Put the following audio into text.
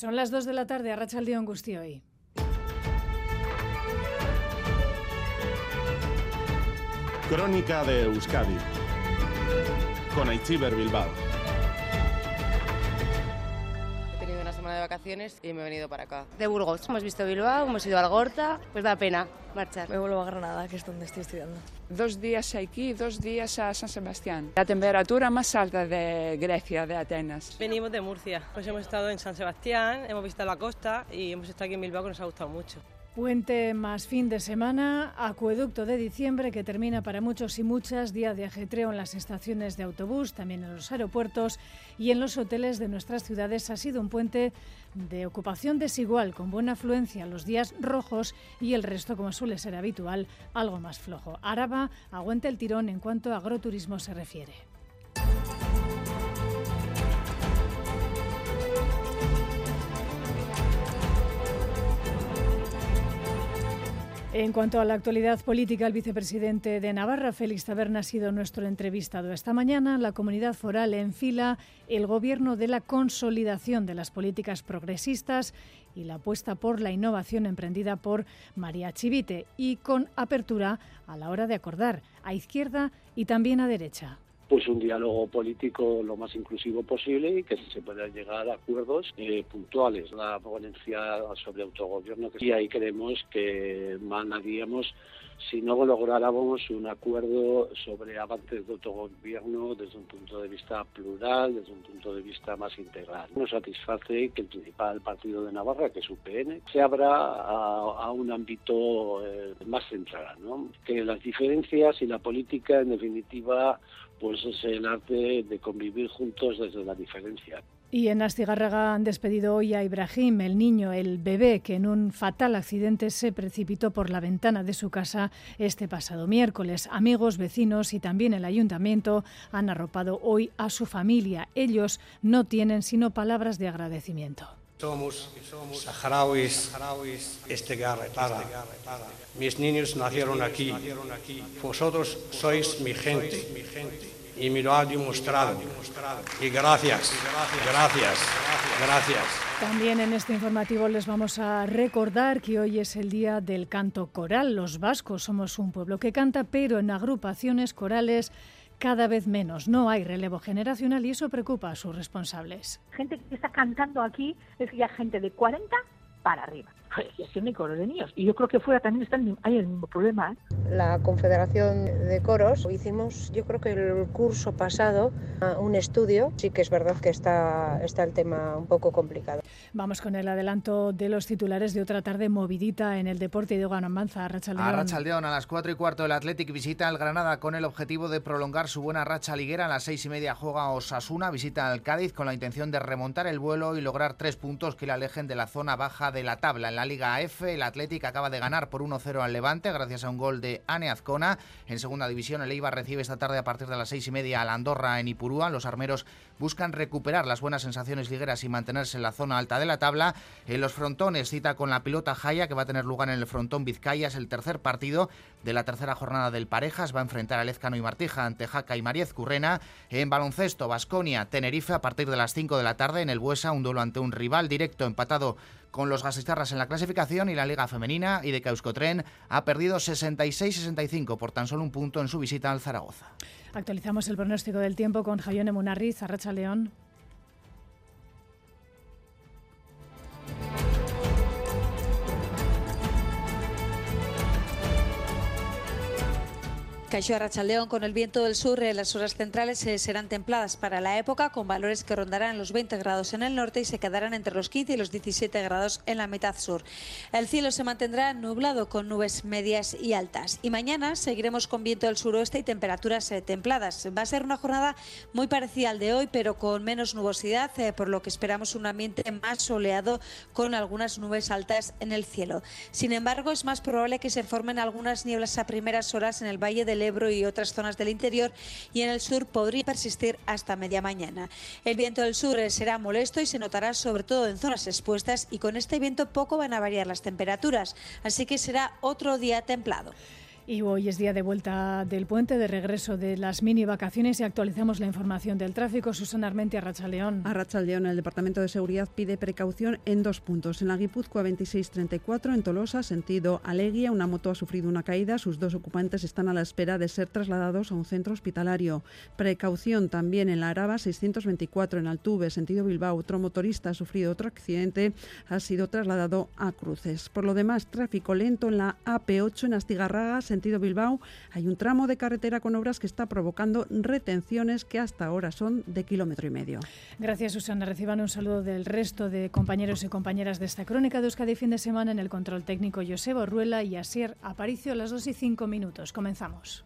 Son las 2 de la tarde, a Rachaldeón hoy. Crónica de Euskadi con Aichiber Bilbao. Vacaciones y me he venido para acá. De Burgos. Hemos visto Bilbao, hemos ido a Algorta, pues da pena marchar. Me vuelvo a Granada, que es donde estoy estudiando. Dos días aquí, dos días a San Sebastián. La temperatura más alta de Grecia, de Atenas. Venimos de Murcia, pues hemos estado en San Sebastián, hemos visitado la costa y hemos estado aquí en Bilbao que nos ha gustado mucho. Puente más fin de semana, acueducto de diciembre que termina para muchos y muchas, día de ajetreo en las estaciones de autobús, también en los aeropuertos y en los hoteles de nuestras ciudades. Ha sido un puente de ocupación desigual, con buena afluencia los días rojos y el resto, como suele ser habitual, algo más flojo. Araba aguanta el tirón en cuanto a agroturismo se refiere. En cuanto a la actualidad política, el vicepresidente de Navarra, Félix Taberna, ha sido nuestro entrevistado esta mañana. La comunidad foral enfila el gobierno de la consolidación de las políticas progresistas y la apuesta por la innovación emprendida por María Chivite y con apertura a la hora de acordar a izquierda y también a derecha pues un diálogo político lo más inclusivo posible y que se pueda llegar a acuerdos eh, puntuales. La ponencia sobre autogobierno, y ahí creemos que manaríamos si no lográramos un acuerdo sobre avances de autogobierno desde un punto de vista plural, desde un punto de vista más integral. Nos satisface que el principal partido de Navarra, que es UPN, se abra a, un ámbito eh, más central, ¿no? que las diferencias y la política, en definitiva, pues es el arte de convivir juntos desde la diferencia. Y en Astigarraga han despedido hoy a Ibrahim, el niño, el bebé, que en un fatal accidente se precipitó por la ventana de su casa este pasado miércoles. Amigos, vecinos y también el ayuntamiento han arropado hoy a su familia. Ellos no tienen sino palabras de agradecimiento. Somos saharauis, este garretada. Mis niños nacieron aquí. Vosotros sois mi gente y me lo ha demostrado. Y gracias, gracias, gracias. También en este informativo les vamos a recordar que hoy es el día del canto coral. Los vascos somos un pueblo que canta, pero en agrupaciones corales cada vez menos. No hay relevo generacional y eso preocupa a sus responsables. Gente que está cantando aquí es ya gente de 40 para arriba. Y así no de niños. Y yo creo que fuera también están, hay el mismo problema. ¿eh? La Confederación de Coros hicimos, yo creo que el curso pasado, un estudio. Sí que es verdad que está, está el tema un poco complicado. Vamos con el adelanto de los titulares de otra tarde movidita en el deporte de Manza. Rachaldeón. A Rachaldeón, a las 4 y cuarto el Athletic visita al Granada con el objetivo de prolongar su buena racha liguera. A las 6 y media juega Osasuna, visita al Cádiz con la intención de remontar el vuelo y lograr tres puntos que le alejen de la zona baja de la tabla. En la Liga F, el Athletic acaba de ganar por 1-0 al Levante gracias a un gol de Ane Azcona. En segunda división, el Eibar recibe esta tarde a partir de las 6 y media al Andorra en Ipurúa. Los armeros buscan recuperar las buenas sensaciones ligueras y mantenerse en la zona alta de la tabla. En los frontones cita con la pilota Jaya que va a tener lugar en el frontón Vizcaya. Es el tercer partido de la tercera jornada del Parejas. Va a enfrentar a Lezcano y Martija ante Jaca y Mariez Currena. En baloncesto, Basconia, Tenerife a partir de las 5 de la tarde en el Buesa. Un duelo ante un rival directo empatado con los gasistarras en la clasificación y la Liga Femenina y de Tren ha perdido 66-65 por tan solo un punto en su visita al Zaragoza. Actualizamos el pronóstico del tiempo con Jayone Munarriz, Arracha León. Caixo Arrachaldeón con el viento del sur en las horas centrales eh, serán templadas para la época con valores que rondarán los 20 grados en el norte y se quedarán entre los 15 y los 17 grados en la mitad sur. El cielo se mantendrá nublado con nubes medias y altas y mañana seguiremos con viento del suroeste y temperaturas eh, templadas. Va a ser una jornada muy parecida al de hoy pero con menos nubosidad eh, por lo que esperamos un ambiente más soleado con algunas nubes altas en el cielo. Sin embargo es más probable que se formen algunas nieblas a primeras horas en el valle del Ebro y otras zonas del interior y en el sur podría persistir hasta media mañana. El viento del sur será molesto y se notará sobre todo en zonas expuestas y con este viento poco van a variar las temperaturas, así que será otro día templado. Y hoy es día de vuelta del puente, de regreso de las mini vacaciones y actualizamos la información del tráfico. Susana Armenti, Arracha León. Arracha León, el Departamento de Seguridad pide precaución en dos puntos. En la Guipúzcoa 2634, en Tolosa, sentido Aleguia, una moto ha sufrido una caída. Sus dos ocupantes están a la espera de ser trasladados a un centro hospitalario. Precaución también en la Araba 624, en Altuve, sentido Bilbao. Otro motorista ha sufrido otro accidente, ha sido trasladado a Cruces. Por lo demás, tráfico lento en la AP8 en Astigarraga, sentido Bilbao, hay un tramo de carretera con obras que está provocando retenciones que hasta ahora son de kilómetro y medio. Gracias, Susana. Reciban un saludo del resto de compañeros y compañeras de esta crónica de Euskadi fin de semana en el control técnico Joseba Ruela y Asier Aparicio a las 2 y 5 minutos. Comenzamos.